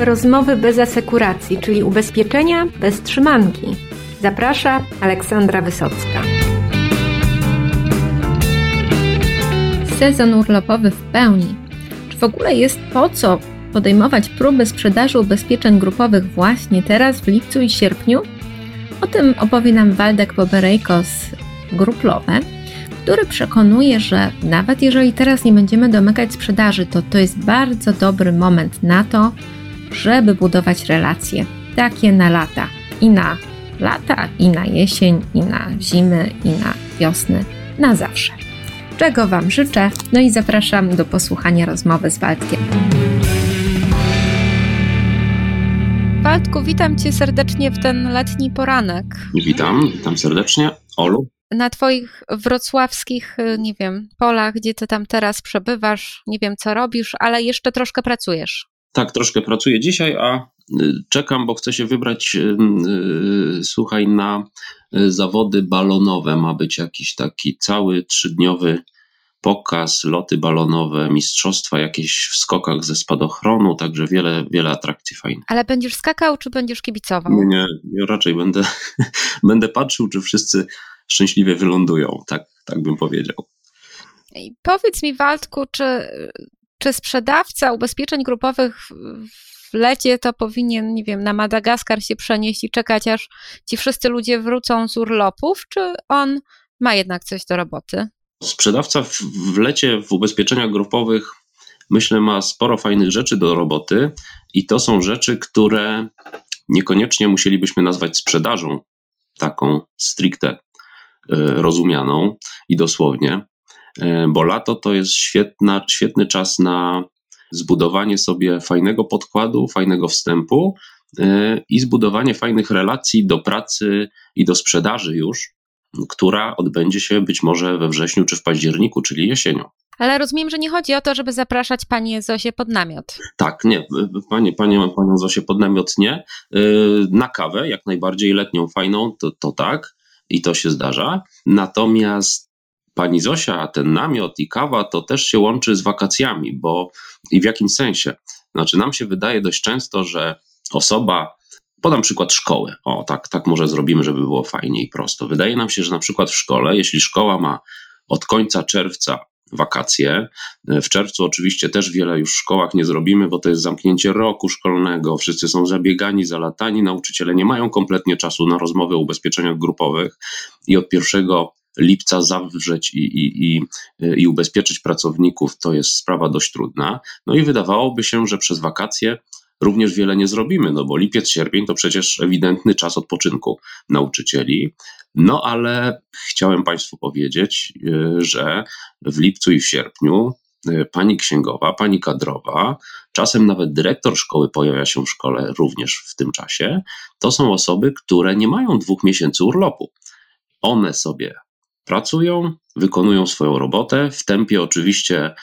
Rozmowy bez asekuracji, czyli ubezpieczenia bez trzymanki. Zaprasza Aleksandra Wysocka. Sezon urlopowy w pełni. Czy w ogóle jest po co podejmować próby sprzedaży ubezpieczeń grupowych właśnie teraz, w lipcu i sierpniu? O tym opowie nam Waldek Boberejko z Gruplowe, który przekonuje, że nawet jeżeli teraz nie będziemy domykać sprzedaży, to to jest bardzo dobry moment na to, żeby budować relacje takie na lata i na lata, i na jesień, i na zimy, i na wiosny, na zawsze. Czego Wam życzę, no i zapraszam do posłuchania rozmowy z Waldkiem. Waldku, witam Cię serdecznie w ten letni poranek. Witam, witam serdecznie. Olu? Na Twoich wrocławskich, y, nie wiem, polach, gdzie Ty tam teraz przebywasz, nie wiem co robisz, ale jeszcze troszkę pracujesz. Tak, troszkę pracuję dzisiaj, a y, czekam, bo chcę się wybrać, y, słuchaj, na zawody balonowe. Ma być jakiś taki cały trzydniowy pokaz, loty balonowe, mistrzostwa jakieś w skokach ze spadochronu, także wiele, wiele atrakcji fajnych. Ale będziesz skakał, czy będziesz kibicował? Nie, nie, ja raczej będę, będę patrzył, czy wszyscy szczęśliwie wylądują, tak, tak bym powiedział. I powiedz mi, Waldku, czy, czy sprzedawca ubezpieczeń grupowych w lecie to powinien, nie wiem, na Madagaskar się przenieść i czekać, aż ci wszyscy ludzie wrócą z urlopów, czy on ma jednak coś do roboty? Sprzedawca w, w lecie w ubezpieczeniach grupowych myślę ma sporo fajnych rzeczy do roboty i to są rzeczy, które niekoniecznie musielibyśmy nazwać sprzedażą taką stricte e, rozumianą i dosłownie, bo lato to jest świetna, świetny czas na zbudowanie sobie fajnego podkładu, fajnego wstępu e, i zbudowanie fajnych relacji do pracy i do sprzedaży już, która odbędzie się być może we wrześniu czy w październiku, czyli jesienią. Ale rozumiem, że nie chodzi o to, żeby zapraszać panię Zosię pod namiot. Tak, nie, panie, panie, panią Zosię pod namiot nie. Na kawę, jak najbardziej letnią, fajną, to, to tak i to się zdarza. Natomiast pani Zosia, ten namiot i kawa to też się łączy z wakacjami, bo i w jakim sensie? Znaczy, nam się wydaje dość często, że osoba Podam przykład szkoły. O, tak, tak może zrobimy, żeby było fajnie i prosto. Wydaje nam się, że na przykład w szkole, jeśli szkoła ma od końca czerwca wakacje. W czerwcu oczywiście też wiele już w szkołach nie zrobimy, bo to jest zamknięcie roku szkolnego, wszyscy są zabiegani, zalatani, nauczyciele nie mają kompletnie czasu na rozmowy o ubezpieczeniach grupowych i od 1 lipca zawrzeć i, i, i, i ubezpieczyć pracowników to jest sprawa dość trudna. No i wydawałoby się, że przez wakacje również wiele nie zrobimy, no bo lipiec, sierpień to przecież ewidentny czas odpoczynku nauczycieli. No ale chciałem Państwu powiedzieć, y, że w lipcu i w sierpniu y, pani księgowa, pani kadrowa, czasem nawet dyrektor szkoły pojawia się w szkole również w tym czasie. To są osoby, które nie mają dwóch miesięcy urlopu. One sobie pracują, wykonują swoją robotę w tempie oczywiście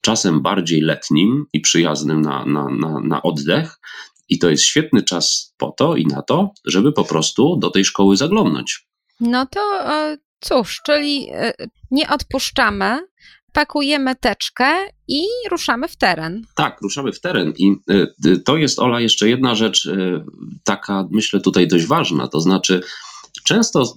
czasem bardziej letnim i przyjaznym na, na, na, na oddech. I to jest świetny czas po to i na to, żeby po prostu do tej szkoły zaglądnąć. No to e, cóż, czyli e, nie odpuszczamy, pakujemy teczkę i ruszamy w teren. Tak, ruszamy w teren. I e, to jest, Ola, jeszcze jedna rzecz, taka myślę tutaj dość ważna, to znaczy często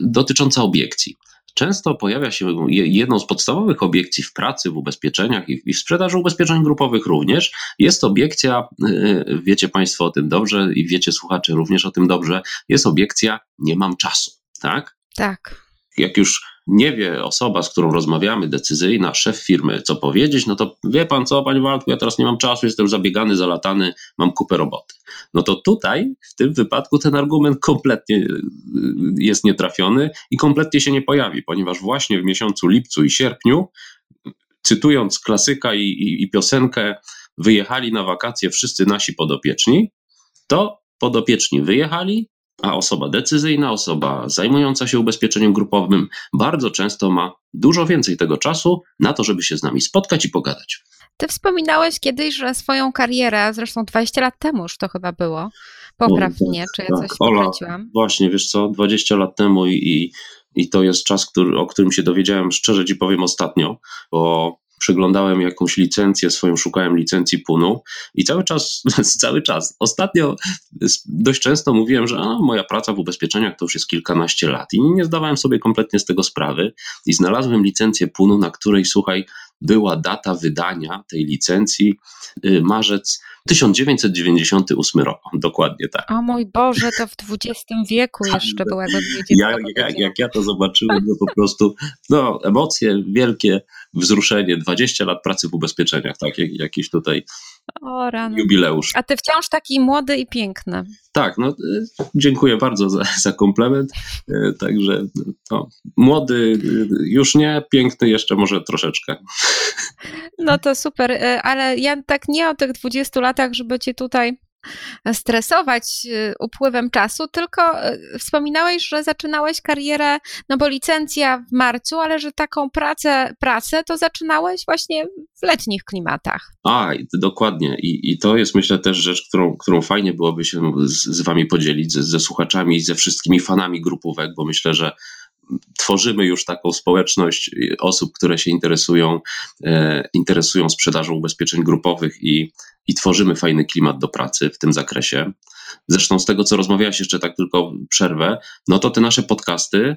dotycząca obiekcji. Często pojawia się jedną z podstawowych obiekcji w pracy, w ubezpieczeniach i w sprzedaży ubezpieczeń grupowych również. Jest obiekcja, y, wiecie Państwo o tym dobrze i wiecie słuchacze również o tym dobrze, jest obiekcja nie mam czasu, tak? Tak. Jak już nie wie osoba, z którą rozmawiamy, decyzyjna, szef firmy, co powiedzieć, no to wie pan co, panie Waldku, ja teraz nie mam czasu, jestem zabiegany, zalatany, mam kupę roboty. No to tutaj, w tym wypadku, ten argument kompletnie y, jest nietrafiony i kompletnie się nie pojawi, ponieważ właśnie w miesiącu lipcu i sierpniu, cytując klasyka i, i, i piosenkę, wyjechali na wakacje wszyscy nasi podopieczni, to podopieczni wyjechali, a osoba decyzyjna, osoba zajmująca się ubezpieczeniem grupowym bardzo często ma dużo więcej tego czasu na to, żeby się z nami spotkać i pogadać. Ty wspominałeś kiedyś, że swoją karierę, zresztą 20 lat temu już to chyba było, popraw mnie, czy ja tak, coś Ola, Właśnie, wiesz co, 20 lat temu i, i, i to jest czas, który, o którym się dowiedziałem, szczerze ci powiem ostatnio, bo przeglądałem jakąś licencję swoją, szukałem licencji PUNU i cały czas, cały czas, ostatnio dość często mówiłem, że a, moja praca w ubezpieczeniach to już jest kilkanaście lat i nie zdawałem sobie kompletnie z tego sprawy i znalazłem licencję PUNU, na której, słuchaj, była data wydania tej licencji y, marzec 1998 rok, dokładnie tak. O mój Boże, to w XX wieku tak, jeszcze było, jakby ja, jak, jak ja to zobaczyłem, to po prostu no, emocje wielkie, wzruszenie, 20 lat pracy w ubezpieczeniach, tak, jak, jakiś tutaj o, jubileusz. A ty wciąż taki młody i piękny. Tak, no y, dziękuję bardzo za, za komplement. Y, także no, młody y, już nie, piękny jeszcze może troszeczkę. No to super, ale ja tak nie o tych 20 latach, żeby cię tutaj stresować y, upływem czasu, tylko y, wspominałeś, że zaczynałeś karierę, no bo licencja w marcu, ale że taką pracę, pracę to zaczynałeś właśnie w letnich klimatach. A, dokładnie. I, i to jest myślę też rzecz, którą, którą fajnie byłoby się z, z wami podzielić, ze, ze słuchaczami i ze wszystkimi fanami grupówek, bo myślę, że tworzymy już taką społeczność osób, które się interesują, e, interesują sprzedażą ubezpieczeń grupowych i, i tworzymy fajny klimat do pracy w tym zakresie. Zresztą z tego, co rozmawiałeś jeszcze tak tylko przerwę, no to te nasze podcasty,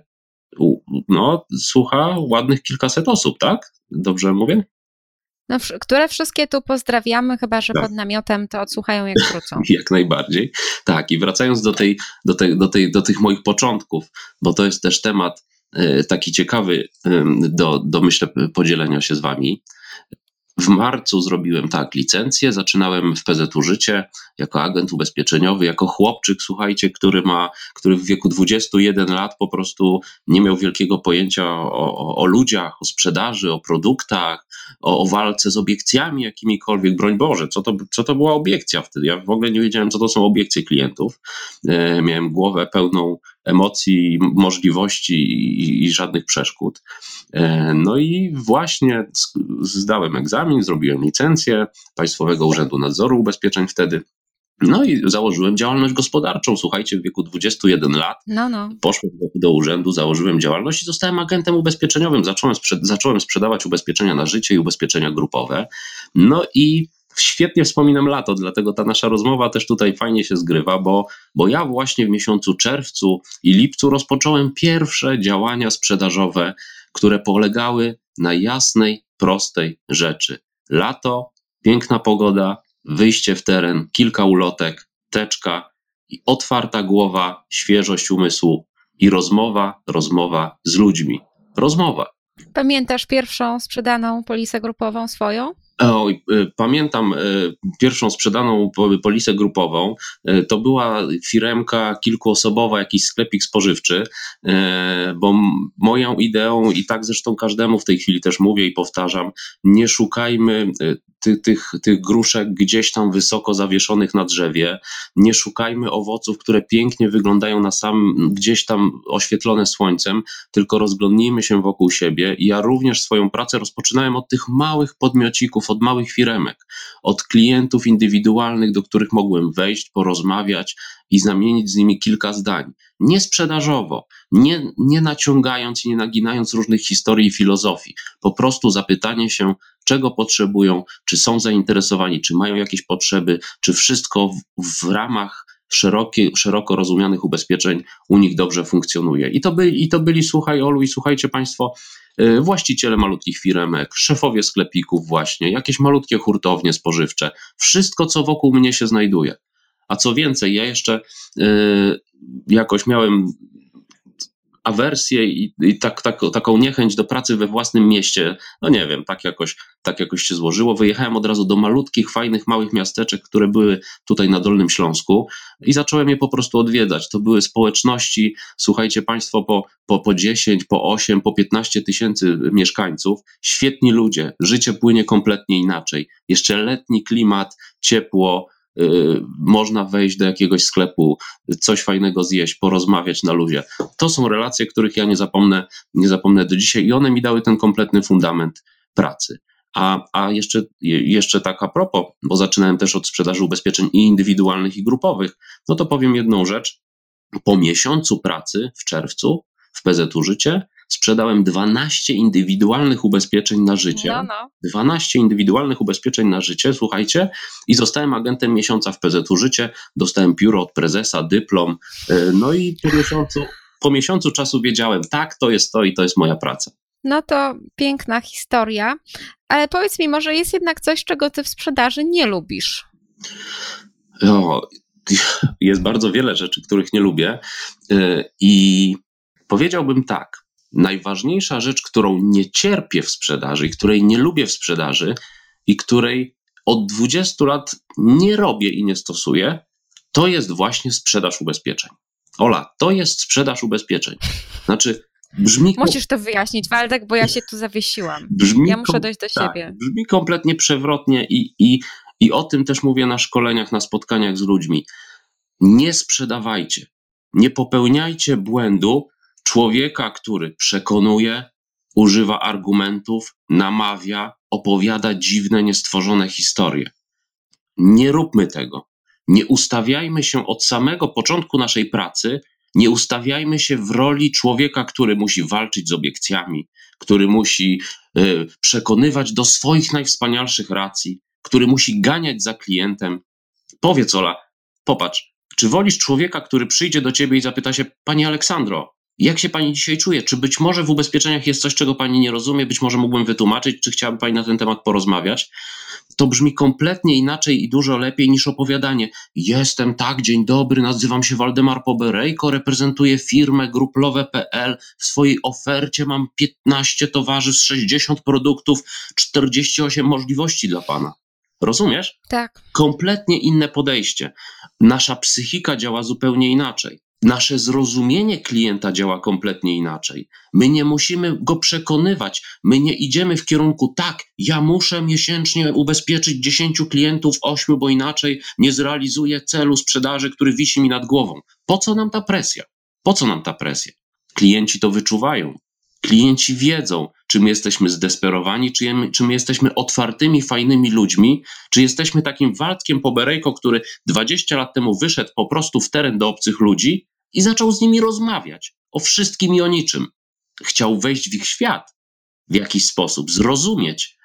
no słucha ładnych kilkaset osób, tak? Dobrze mówię? No, które wszystkie tu pozdrawiamy, chyba że tak. pod namiotem to odsłuchają jak wrócą. jak najbardziej. Tak, i wracając do, tej, do, tej, do, tej, do tych moich początków, bo to jest też temat e, taki ciekawy do, do myślę podzielenia się z wami. W marcu zrobiłem tak licencję, zaczynałem w PZU Życie jako agent ubezpieczeniowy, jako chłopczyk, słuchajcie, który ma, który w wieku 21 lat po prostu nie miał wielkiego pojęcia o, o, o ludziach, o sprzedaży, o produktach, o, o, walce z obiekcjami jakimikolwiek, broń Boże, co to, co to była obiekcja wtedy? Ja w ogóle nie wiedziałem, co to są obiekcje klientów. E, miałem głowę pełną emocji, możliwości i, i żadnych przeszkód. E, no i właśnie zdałem egzamin, zrobiłem licencję Państwowego Urzędu Nadzoru Ubezpieczeń wtedy. No i założyłem działalność gospodarczą. Słuchajcie, w wieku 21 lat no, no. poszłem do, do, urzędu, założyłem działalność i zostałem agentem ubezpieczeniowym. Zacząłem, sprzed, zacząłem sprzedawać ubezpieczenia na życie i ubezpieczenia grupowe. No i świetnie wspominam lato, dlatego ta nasza rozmowa też tutaj fajnie się zgrywa, bo, bo ja właśnie w miesiącu czerwcu i lipcu rozpocząłem pierwsze działania sprzedażowe, które polegały na jasnej, prostej rzeczy. Lato, piękna pogoda, wyjście w teren, kilka ulotek, teczka i otwarta głowa, świeżość umysłu i rozmowa, rozmowa z ludźmi. Rozmowa. Pamiętasz pierwszą sprzedaną polisę grupową swoją? Oj, y, pamiętam y, pierwszą sprzedaną polisę grupową. To była firemka kilkuosobowa, jakiś sklepik spożywczy, bo moją ideą i tak zresztą każdemu w tej chwili też mówię i powtarzam, nie szukajmy tych, tych, tych gruszek gdzieś tam wysoko zawieszonych na drzewie. Nie szukajmy owoców, które pięknie wyglądają na sam, gdzieś tam oświetlone słońcem, tylko rozglądnijmy się wokół siebie. Ja również swoją pracę rozpoczynałem od tych małych podmiocików, od małych firemek, od klientów indywidualnych, do których mogłem wejść, porozmawiać i zamienić z nimi kilka zdań. Nie sprzedażowo, nie, nie naciągając i nie naginając różnych historii i filozofii. Po prostu zapytanie się, czego potrzebują, czy są zainteresowani, czy mają jakieś potrzeby, czy wszystko w, w ramach szerokie, szeroko rozumianych ubezpieczeń u nich dobrze funkcjonuje. I to byli, i to byli słuchaj Olu i słuchajcie Państwo, właściciele malutkich firemek, szefowie sklepików właśnie, jakieś malutkie hurtownie spożywcze, wszystko co wokół mnie się znajduje. A co więcej, ja jeszcze y, jakoś miałem awersję i, i tak, tak, taką niechęć do pracy we własnym mieście. No nie wiem, tak jakoś, tak jakoś się złożyło. Wyjechałem od razu do malutkich, fajnych, małych miasteczek, które były tutaj na Dolnym Śląsku i zacząłem je po prostu odwiedzać. To były społeczności, słuchajcie Państwo, po, po, po 10, po 8, po 15 tysięcy mieszkańców. Świetni ludzie, życie płynie kompletnie inaczej. Jeszcze letni klimat, ciepło, można wejść do jakiegoś sklepu, coś fajnego zjeść, porozmawiać na luzie. To są relacje, których ja nie zapomnę, nie zapomnę do dzisiaj i one mi dały ten kompletny fundament pracy. A, a jeszcze, jeszcze tak a propos, bo zaczynałem też od sprzedaży ubezpieczeń i indywidualnych, i grupowych, no to powiem jedną rzecz. Po miesiącu pracy w czerwcu w PZU Życie sprzedałem 12 indywidualnych ubezpieczeń na życie. No, no. 12 indywidualnych ubezpieczeń na życie, słuchajcie, i zostałem agentem miesiąca w PZU Życie, dostałem pióro od prezesa, dyplom, e, no i po miesiącu, po miesiącu czasu wiedziałem, tak, to jest to i to jest moja praca. No to piękna historia, ale powiedz mi, może jest jednak coś, czego ty w sprzedaży nie lubisz? Jest bardzo wiele rzeczy, których nie lubię e, i powiedziałbym tak. Najważniejsza rzecz, którą nie cierpię w sprzedaży i której nie lubię w sprzedaży i której od 20 lat nie robię i nie stosuję, to jest właśnie sprzedaż ubezpieczeń. Ola, to jest sprzedaż ubezpieczeń. Znaczy, brzmi. Musisz to wyjaśnić, Waldek, bo ja się tu zawiesiłam. Brzmi ja muszę dojść do tak, siebie. Brzmi kompletnie przewrotnie i, i, i o tym też mówię na szkoleniach, na spotkaniach z ludźmi. Nie sprzedawajcie, nie popełniajcie błędu człowieka, który przekonuje, używa argumentów, namawia, opowiada dziwne, niestworzone historie. Nie róbmy tego. Nie ustawiajmy się od samego początku naszej pracy, nie ustawiajmy się w roli człowieka, który musi walczyć z obiekcjami, który musi y, przekonywać do swoich najwspanialszych racji, który musi ganiać za klientem. Powiedz, Ola, popatrz, czy wolisz człowieka, który przyjdzie do ciebie i zapyta się, Pani Aleksandro, jak się pani dzisiaj czuje? Czy być może w ubezpieczeniach jest coś, czego pani nie rozumie? Być może mógłbym wytłumaczyć, czy chciałaby pani na ten temat porozmawiać? To brzmi kompletnie inaczej i dużo lepiej niż opowiadanie. Jestem tak, dzień dobry, nazywam się Waldemar Poberejko, reprezentuję firmę gruplowe.pl. W swojej ofercie mam 15 towarzystw, 60 produktów, 48 możliwości dla pana. Rozumiesz? Tak. Kompletnie inne podejście. Nasza psychika działa zupełnie inaczej. Nasze zrozumienie klienta działa kompletnie inaczej. My nie musimy go przekonywać. My nie idziemy w kierunku, tak, ja muszę miesięcznie ubezpieczyć 10 klientów, 8, bo inaczej nie zrealizuję celu sprzedaży, który wisi mi nad głową. Po co nam ta presja? Po co nam ta presja? Klienci to wyczuwają. Klienci wiedzą, czy my jesteśmy zdesperowani, czy, my, jesteśmy otwartymi, fajnymi ludźmi, czy jesteśmy takim Waldkiem Poberejko, który 20 lat temu wyszedł po prostu w teren do obcych ludzi i zaczął z nimi rozmawiać o wszystkim i o niczym. Chciał wejść w ich świat w jakiś sposób, zrozumieć,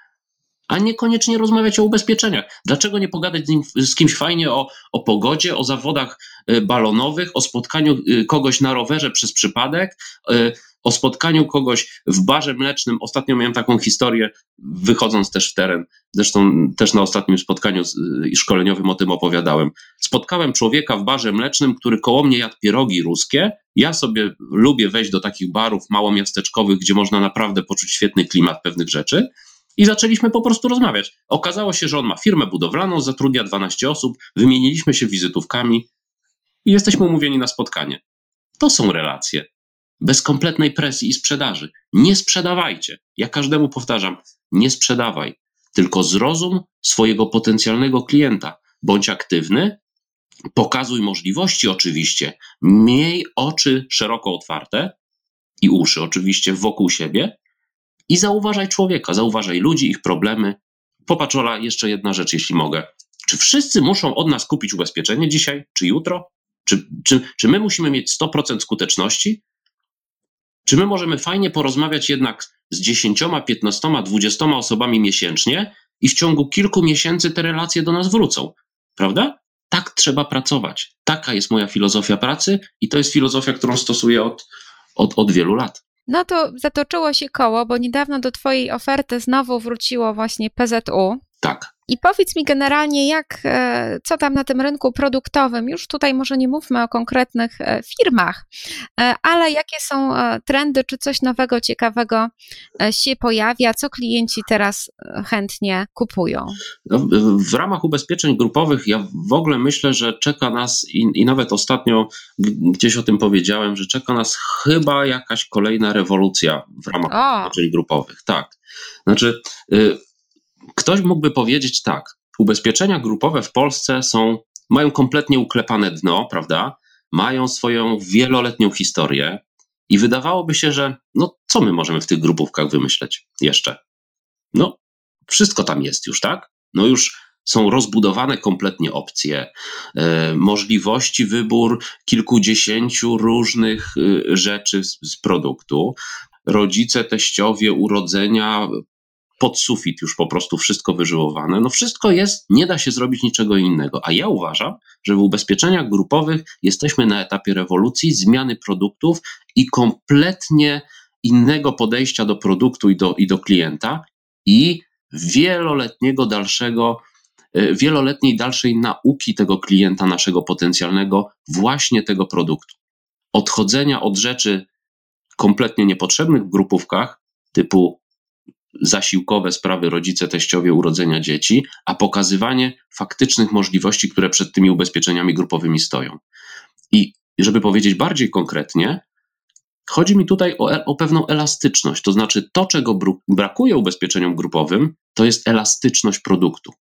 a niekoniecznie rozmawiać o ubezpieczeniach. Dlaczego nie pogadać z, nim, z kimś fajnie o, o pogodzie, o zawodach y, balonowych, o spotkaniu y, kogoś na rowerze przez przypadek, y, o spotkaniu kogoś w barze mlecznym. Ostatnio miałem taką historię, wychodząc też w teren. Zresztą też na ostatnim spotkaniu szkoleniowym o tym opowiadałem. Spotkałem człowieka w barze mlecznym, który koło mnie jadł pierogi ruskie. Ja sobie lubię wejść do takich barów małomiasteczkowych, gdzie można naprawdę poczuć świetny klimat pewnych rzeczy. I zaczęliśmy po prostu rozmawiać. Okazało się, że on ma firmę budowlaną, zatrudnia 12 osób, wymieniliśmy się wizytówkami i jesteśmy umówieni na spotkanie. To są relacje bez kompletnej presji i sprzedaży. Nie sprzedawajcie. Ja każdemu powtarzam, nie sprzedawaj, tylko zrozum swojego potencjalnego klienta. Bądź aktywny, pokazuj możliwości oczywiście, miej oczy szeroko otwarte i uszy oczywiście wokół siebie i zauważaj człowieka, zauważaj ludzi, ich problemy. Popatrz, Ola, jeszcze jedna rzecz, jeśli mogę. Czy wszyscy muszą od nas kupić ubezpieczenie dzisiaj, czy jutro? Czy, czy, czy my musimy mieć 100% skuteczności? Czy my możemy fajnie porozmawiać jednak z 10, 15, 20 osobami miesięcznie i w ciągu kilku miesięcy te relacje do nas wrócą? Prawda? Tak trzeba pracować. Taka jest moja filozofia pracy i to jest filozofia, którą stosuję od, od, od wielu lat. No to zatoczyło się koło, bo niedawno do Twojej oferty znowu wróciło właśnie PZU. Tak. I powiedz mi generalnie, jak, e, co tam na tym rynku produktowym, już tutaj może nie mówmy o konkretnych e, firmach, e, ale jakie są trendy, czy coś nowego, ciekawego się pojawia, co klienci teraz chętnie kupują? No, w ramach ubezpieczeń grupowych ja w ogóle myślę, że czeka nas i, i nawet ostatnio gdzieś o tym powiedziałem, że czeka nas chyba jakaś kolejna rewolucja w ramach o. ubezpieczeń grupowych. Tak. Znaczy, y, Ktoś mógłby powiedzieć tak, ubezpieczenia grupowe w Polsce są, mają kompletnie uklepane dno, prawda? Mają swoją wieloletnią historię i wydawałoby się, że no co my możemy w tych grupówkach wymyśleć jeszcze? No, wszystko tam jest już, tak? No już są rozbudowane kompletnie opcje, e, możliwości wybór kilkudziesięciu różnych e, rzeczy z, z produktu. rodzice, teściowie, urodzenia, pod sufit już po prostu wszystko wyżyłowane. No wszystko jest, nie da się zrobić niczego innego. A ja uważam, że w ubezpieczeniach grupowych jesteśmy na etapie rewolucji, zmiany produktów i kompletnie innego podejścia do produktu i do, i do klienta i wieloletniego dalszego, e, wieloletniej dalszej nauki tego klienta naszego potencjalnego właśnie tego produktu. Odchodzenia od rzeczy kompletnie niepotrzebnych w grupówkach, typu zasiłkowe sprawy rodzice, teściowie, urodzenia dzieci, a pokazywanie faktycznych możliwości, które przed tymi ubezpieczeniami grupowymi stoją. I żeby powiedzieć bardziej konkretnie, chodzi mi tutaj o, o pewną elastyczność. To znaczy, to, czego brakuje ubezpieczeniom grupowym, to jest elastyczność produktu.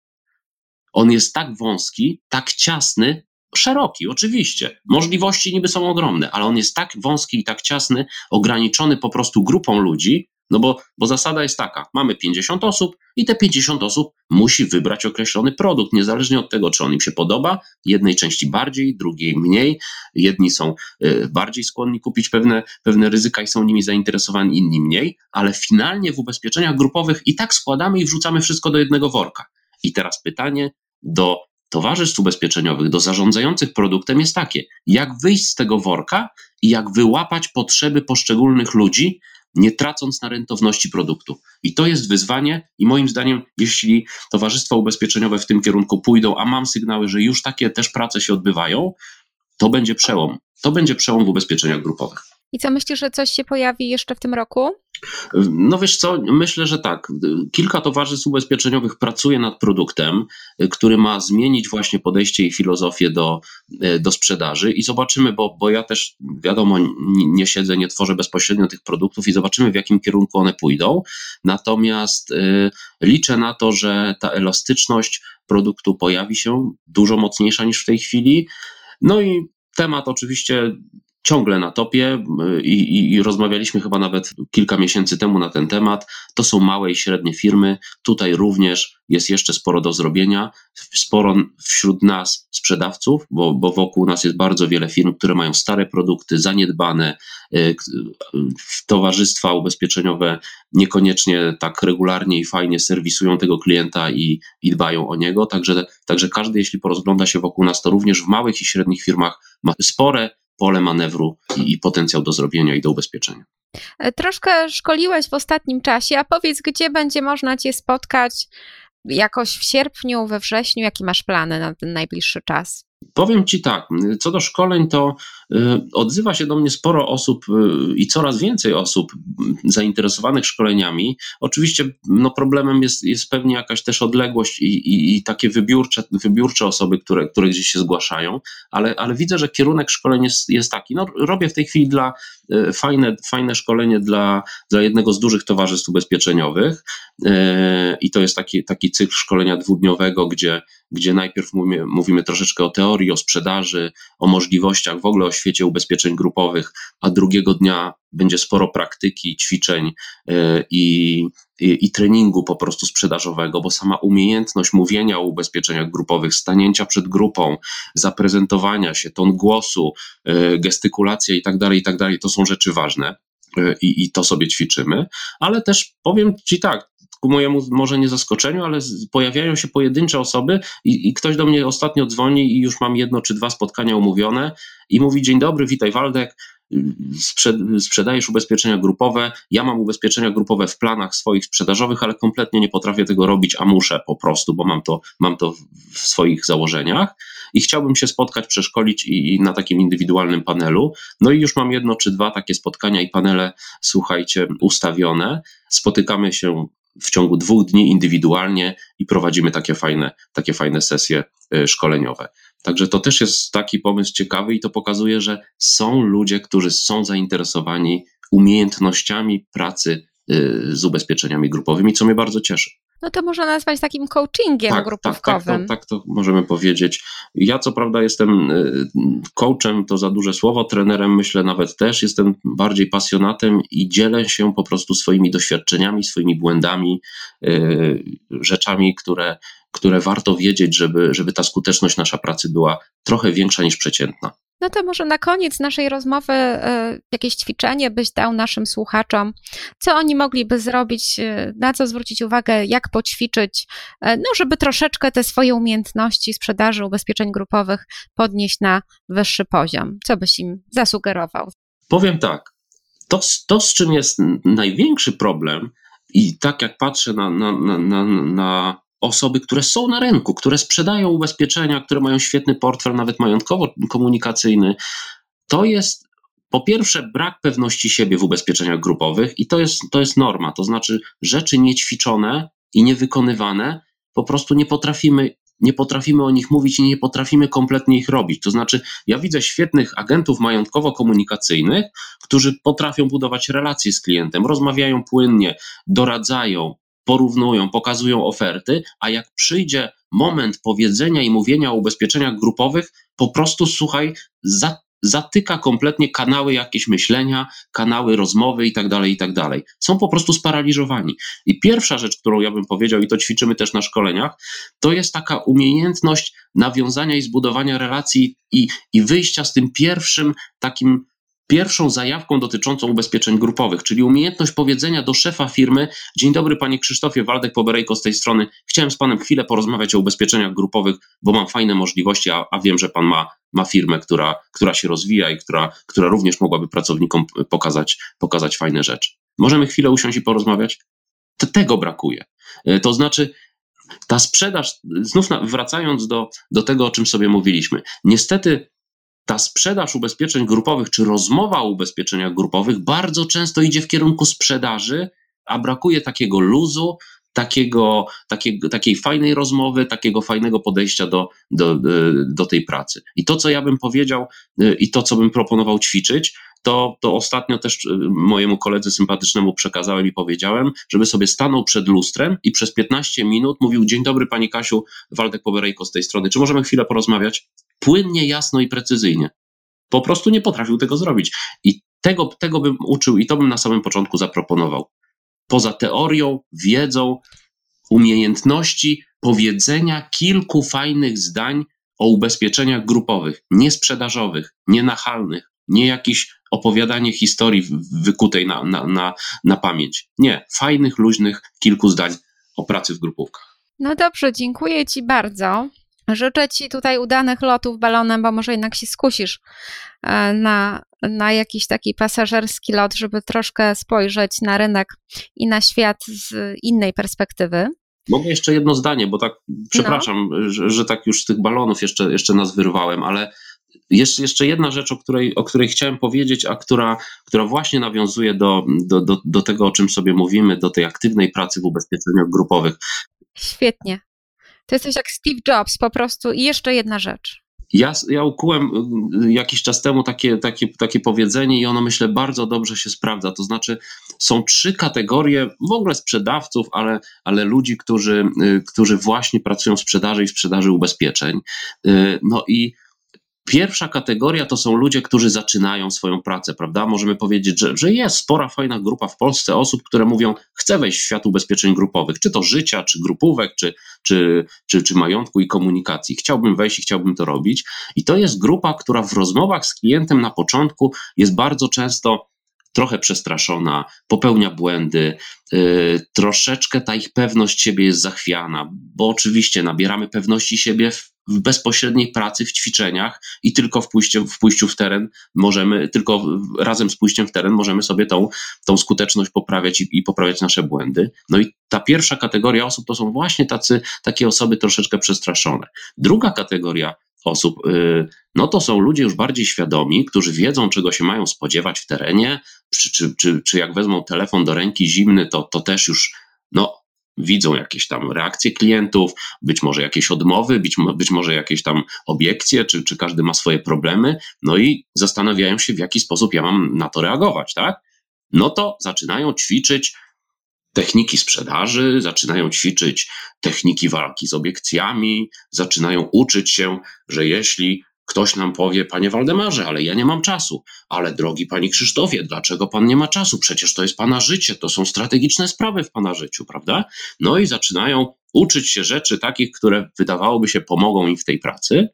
On jest tak wąski, tak ciasny, szeroki, oczywiście. Możliwości niby są ogromne, ale on jest tak wąski i tak ciasny, ograniczony po prostu grupą ludzi, no bo, bo zasada jest taka: mamy 50 osób i te 50 osób musi wybrać określony produkt, niezależnie od tego, czy on im się podoba, jednej części bardziej, drugiej mniej. Jedni są y, bardziej skłonni kupić pewne, pewne ryzyka i są nimi zainteresowani, inni mniej, ale finalnie w ubezpieczeniach grupowych i tak składamy i wrzucamy wszystko do jednego worka. I teraz pytanie do towarzystw ubezpieczeniowych, do zarządzających produktem jest takie: jak wyjść z tego worka i jak wyłapać potrzeby poszczególnych ludzi, nie tracąc na rentowności produktu. I to jest wyzwanie, i moim zdaniem, jeśli towarzystwa ubezpieczeniowe w tym kierunku pójdą, a mam sygnały, że już takie też prace się odbywają, to będzie przełom. To będzie przełom w ubezpieczeniach grupowych. I co myślisz, że coś się pojawi jeszcze w tym roku? No wiesz co, myślę, że tak. Kilka towarzystw ubezpieczeniowych pracuje nad produktem, który ma zmienić właśnie podejście i filozofię do, do sprzedaży i zobaczymy, bo, bo ja też wiadomo, nie siedzę, nie tworzę bezpośrednio tych produktów i zobaczymy w jakim kierunku one pójdą. Natomiast y, liczę na to, że ta elastyczność produktu pojawi się dużo mocniejsza niż w tej chwili. No i temat oczywiście ciągle na topie i, i, i, rozmawialiśmy chyba nawet kilka miesięcy temu na ten temat. To są małe i średnie firmy. Tutaj również jest jeszcze sporo do zrobienia. Sporo wśród nas sprzedawców, bo, bo wokół nas jest bardzo wiele firm, które mają stare produkty, zaniedbane. Y, towarzystwa ubezpieczeniowe niekoniecznie tak regularnie i fajnie serwisują tego klienta i, i dbają o niego. Także, także każdy, jeśli porozgląda się wokół nas, to również w małych i średnich firmach ma spore pole manewru i, i potencjał do zrobienia i do ubezpieczenia. E, troszkę szkoliłeś w ostatnim czasie, a powiedz, gdzie będzie można Cię spotkać jakoś w sierpniu, we wrześniu? Jakie masz plany na ten najbliższy czas? Powiem Ci tak, co do szkoleń, to odzywa się do mnie sporo osób y, i coraz więcej osób zainteresowanych szkoleniami. Oczywiście no problemem jest, jest pewnie jakaś też odległość i, i, i takie wybiórcze, wybiórcze osoby, które, które gdzieś się zgłaszają, ale, ale widzę, że kierunek szkoleń jest, jest taki. No, robię w tej chwili dla y, fajne, fajne szkolenie dla, dla jednego z dużych towarzystw ubezpieczeniowych i to jest taki, taki cykl szkolenia dwudniowego, gdzie, gdzie najpierw mówimy, mówimy troszeczkę o teorii, o sprzedaży, o możliwościach, w ogóle o świecie ubezpieczeń grupowych, a drugiego dnia będzie sporo praktyki, ćwiczeń e, i, i, i, treningu po prostu sprzedażowego, bo sama umiejętność mówienia o ubezpieczeniach grupowych, stanięcia przed grupą, zaprezentowania się, ton głosu, e, gestykulacja tak i tak dalej, to są rzeczy ważne. E, I, I to sobie ćwiczymy, ale też powiem Ci tak, ku mojemu może nie zaskoczeniu, ale pojawiają się pojedyncze osoby i, i, ktoś do mnie ostatnio dzwoni i już mam jedno czy dwa spotkania umówione i mówi dzień dobry, witaj Waldek, sprzedajesz ubezpieczenia grupowe, ja mam ubezpieczenia grupowe w planach swoich sprzedażowych, ale kompletnie nie potrafię tego robić, a muszę po prostu, bo mam to, mam to w swoich założeniach i chciałbym się spotkać, przeszkolić i, i na takim indywidualnym panelu. No i już mam jedno czy dwa takie spotkania i panele, słuchajcie, ustawione. Spotykamy się w ciągu dwóch dni indywidualnie i prowadzimy takie fajne, takie fajne sesje y, szkoleniowe. Także to też jest taki pomysł ciekawy i to pokazuje, że są ludzie, którzy są zainteresowani umiejętnościami pracy y, z ubezpieczeniami grupowymi, co mnie bardzo cieszy. No to można nazwać takim coachingiem tak, grupówkowym. Tak, tak, to, tak to możemy powiedzieć. Ja co prawda jestem y, coachem, to za duże słowo, trenerem myślę nawet też, jestem bardziej pasjonatem i dzielę się po prostu swoimi doświadczeniami, swoimi błędami, y, rzeczami, które, które warto wiedzieć, żeby, żeby ta skuteczność nasza pracy była trochę większa niż przeciętna. No to może na koniec naszej rozmowy y, jakieś ćwiczenie byś dał naszym słuchaczom, co oni mogliby zrobić, y, na co zwrócić uwagę, jak poćwiczyć, y, no żeby troszeczkę te swoje umiejętności sprzedaży ubezpieczeń grupowych podnieść na wyższy poziom. Co byś im zasugerował? Powiem tak, to, to z czym jest największy problem i tak jak patrzę na, na, na, na osoby, które są na rynku, które sprzedają ubezpieczenia, które mają świetny portfel, nawet majątkowo-komunikacyjny, to jest po pierwsze brak pewności siebie w ubezpieczeniach grupowych i to jest, to jest norma, to znaczy rzeczy niećwiczone i niewykonywane po prostu nie potrafimy nie potrafimy o nich mówić i nie potrafimy kompletnie ich robić. To znaczy, ja widzę świetnych agentów majątkowo-komunikacyjnych, którzy potrafią budować relacje z klientem, rozmawiają płynnie, doradzają, porównują, pokazują oferty, a jak przyjdzie moment powiedzenia i mówienia o ubezpieczeniach grupowych, po prostu słuchaj, za, zatyka kompletnie kanały jakieś myślenia, kanały rozmowy i tak dalej, i tak dalej. Są po prostu sparaliżowani. I pierwsza rzecz, którą ja bym powiedział, i to ćwiczymy też na szkoleniach, to jest taka umiejętność nawiązania i zbudowania relacji i, i wyjścia z tym pierwszym takim pierwszą zajawką dotyczącą ubezpieczeń grupowych, czyli umiejętność powiedzenia do szefa firmy: Dzień dobry, panie Krzysztofie, Waldek Poberejko z tej strony. Chciałem z panem chwilę porozmawiać o ubezpieczeniach grupowych, bo mam fajne możliwości, a, a wiem, że pan ma, ma firmę, która, która się rozwija i która, która również mogłaby pracownikom pokazać, pokazać fajne rzeczy. Możemy chwilę usiąść i porozmawiać? Tego brakuje. E, to znaczy, ta sprzedaż, znów wracając do, do tego, o czym sobie mówiliśmy, niestety ta sprzedaż ubezpieczeń grupowych, czy rozmowa o ubezpieczeniach grupowych bardzo często idzie w kierunku sprzedaży, a brakuje takiego luzu, takiego, takiej fajnej rozmowy, takiego fajnego podejścia do, do, do tej pracy. I to, co ja bym powiedział i to, co bym proponował ćwiczyć, to, to ostatnio też mojemu koledze sympatycznemu przekazałem i powiedziałem, żeby sobie stanął przed lustrem i przez 15 minut mówił: Dzień dobry, pani Kasiu, Waldek Powerejko z tej strony. Czy możemy chwilę porozmawiać? Płynnie, jasno i precyzyjnie. Po prostu nie potrafił tego zrobić. I tego, tego bym uczył i to bym na samym początku zaproponował. Poza teorią, wiedzą, umiejętności powiedzenia kilku fajnych zdań o ubezpieczeniach grupowych, niesprzedażowych, nienachalnych, nie jakieś opowiadanie historii wykutej na, na, na, na pamięć. Nie, fajnych, luźnych kilku zdań o pracy w grupówkach. No dobrze, dziękuję Ci bardzo. Życzę Ci tutaj udanych lotów balonem, bo może jednak się skusisz e, na, na jakiś taki pasażerski lot, żeby troszkę spojrzeć na rynek i na świat z innej perspektywy. Mogę jeszcze jedno zdanie, bo tak, przepraszam, no. że, że, tak już z tych balonów jeszcze, jeszcze nas wyrwałem, ale jest jeszcze jedna rzecz, o której, o której chciałem powiedzieć, a która, która właśnie nawiązuje do, do, do, do tego, o czym sobie mówimy, do tej aktywnej pracy w ubezpieczeniach grupowych. Świetnie. To jesteś jak Steve Jobs po prostu. I jeszcze jedna rzecz. Ja, ja ukułem y, jakiś czas temu takie, takie, takie powiedzenie i ono myślę bardzo dobrze się sprawdza. To znaczy, są trzy kategorie w ogóle sprzedawców, ale, ale ludzi, którzy, y, którzy właśnie pracują w sprzedaży i sprzedaży ubezpieczeń. Y, no i Pierwsza kategoria to są ludzie, którzy zaczynają swoją pracę, prawda? Możemy powiedzieć, że, że jest spora, fajna grupa w Polsce osób, które mówią, chcę wejść w świat ubezpieczeń grupowych, czy to życia, czy grupówek, czy, czy, czy, czy majątku i komunikacji. Chciałbym wejść i chciałbym to robić. I to jest grupa, która w rozmowach z klientem na początku jest bardzo często trochę przestraszona, popełnia błędy, yy, troszeczkę ta ich pewność siebie jest zachwiana, bo oczywiście nabieramy pewności siebie w bezpośredniej pracy, w ćwiczeniach i tylko w pójściu, w pójściu w teren możemy, tylko razem z pójściem w teren możemy sobie tą, tą skuteczność poprawiać i, i poprawiać nasze błędy. No i ta pierwsza kategoria osób to są właśnie tacy, takie osoby troszeczkę przestraszone. Druga kategoria osób, y, no to są ludzie już bardziej świadomi, którzy wiedzą, czego się mają spodziewać w terenie, czy, czy, czy, czy jak wezmą telefon do ręki zimny, to, to też już no, widzą jakieś tam reakcje klientów, być może jakieś odmowy, być, być może jakieś tam obiekcje, czy, czy każdy ma swoje problemy, no i zastanawiają się, w jaki sposób ja mam na to reagować, tak? No to zaczynają ćwiczyć techniki sprzedaży, zaczynają ćwiczyć techniki walki z obiekcjami, zaczynają uczyć się, że jeśli ktoś nam powie, panie Waldemarze, ale ja nie mam czasu, ale drogi panie Krzysztofie, dlaczego pan nie ma czasu? Przecież to jest pana życie, to są strategiczne sprawy w pana życiu, prawda? No i zaczynają uczyć się rzeczy takich, które wydawałoby się pomogą im w tej pracy.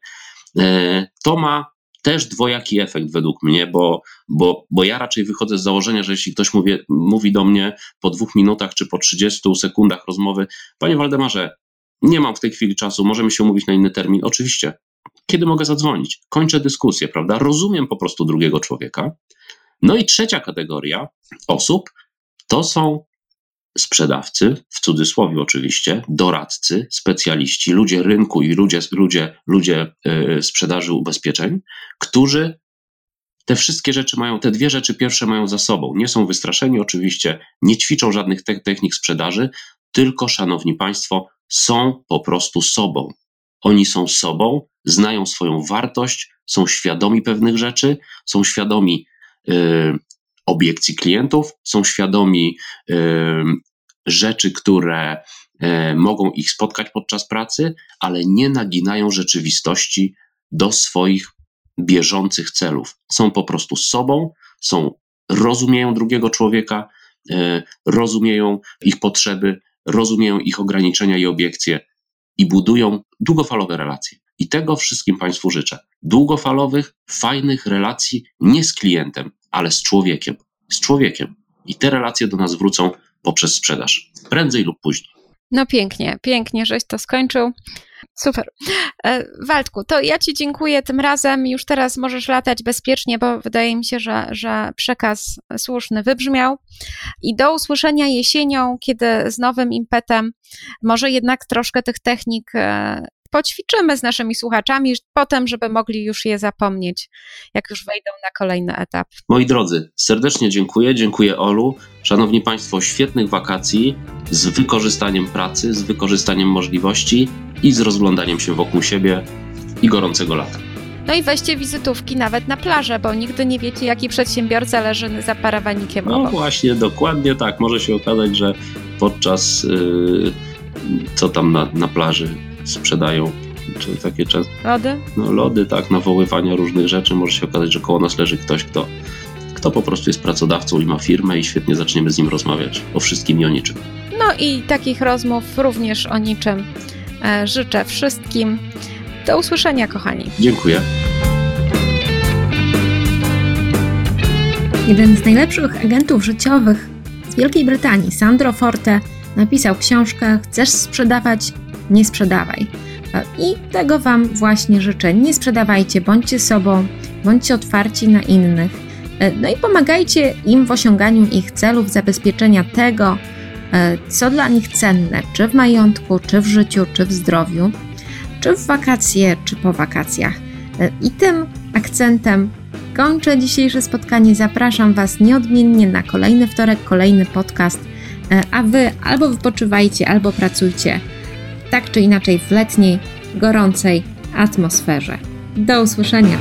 E, to ma też dwojaki efekt według mnie, bo, bo, bo ja raczej wychodzę z założenia, że jeśli ktoś mówi, mówi do mnie po dwóch minutach czy po 30 sekundach rozmowy, panie Waldemarze, nie mam w tej chwili czasu, możemy się umówić na inny termin. Oczywiście, kiedy mogę zadzwonić? Kończę dyskusję, prawda? Rozumiem po prostu drugiego człowieka. No i trzecia kategoria osób to są sprzedawcy, w cudzysłowie oczywiście, doradcy, specjaliści, ludzie rynku i ludzie, ludzie, ludzie yy, sprzedaży ubezpieczeń, którzy te wszystkie rzeczy mają, te dwie rzeczy pierwsze mają za sobą. Nie są wystraszeni oczywiście, nie ćwiczą żadnych te technik sprzedaży, tylko, szanowni państwo, są po prostu sobą. Oni są sobą, znają swoją wartość, są świadomi pewnych rzeczy, są świadomi y, obiekcji klientów, są świadomi rzeczy, które y, mogą ich spotkać podczas pracy, ale nie naginają rzeczywistości do swoich bieżących celów. Są po prostu sobą, są, rozumieją drugiego człowieka, y, rozumieją ich potrzeby, rozumieją ich ograniczenia i obiekcje i budują długofalowe relacje. I tego wszystkim Państwu życzę. Długofalowych, fajnych relacji nie z klientem, ale z człowiekiem. Z człowiekiem. I te relacje do nas wrócą poprzez sprzedaż. Prędzej lub później. No pięknie, pięknie, żeś to skończył. Super. E, Waldku, to ja Ci dziękuję tym razem. Już teraz możesz latać bezpiecznie, bo wydaje mi się, że, że przekaz słuszny wybrzmiał. I do usłyszenia jesienią, kiedy z nowym impetem, może jednak troszkę tych technik e, poćwiczymy z naszymi słuchaczami, potem, żeby mogli już je zapomnieć, jak już wejdą na kolejny etap. Moi drodzy, serdecznie dziękuję. Dziękuję Olu. Szanowni Państwo, świetnych wakacji z wykorzystaniem pracy, z wykorzystaniem możliwości i z rozglądaniem się wokół siebie i gorącego lata. No i weźcie wizytówki nawet na plażę, bo nigdy nie wiecie, jaki przedsiębiorca leży za parawanikiem No obok. właśnie, dokładnie tak. Może się okazać, że podczas yy, co tam na, na plaży sprzedają, czy takie często Lody? no, lody, tak, nawoływania różnych rzeczy. Może się okazać, że koło nas leży ktoś, kto, kto po prostu jest pracodawcą i ma firmę i świetnie zaczniemy z nim rozmawiać o wszystkim i o niczym. No i takich rozmów również o niczym e, życzę wszystkim. Do usłyszenia, kochani. Dziękuję. Jeden z najlepszych agentów życiowych z Wielkiej Brytanii, Sandro Forte, napisał książkę Chcesz sprzedawać? Nie sprzedawaj. I tego Wam właśnie życzę. Nie sprzedawajcie, bądźcie sobą, bądźcie otwarci na innych. No i pomagajcie im w osiąganiu ich celów, zabezpieczenia tego, co dla nich cenne, czy w majątku, czy w życiu, czy w zdrowiu, czy w wakacje, czy po wakacjach. I tym akcentem kończę dzisiejsze spotkanie. Zapraszam Was nieodmiennie na kolejny wtorek, kolejny podcast, a Wy albo wypoczywajcie, albo pracujcie tak czy inaczej w letniej, gorącej atmosferze. Do usłyszenia!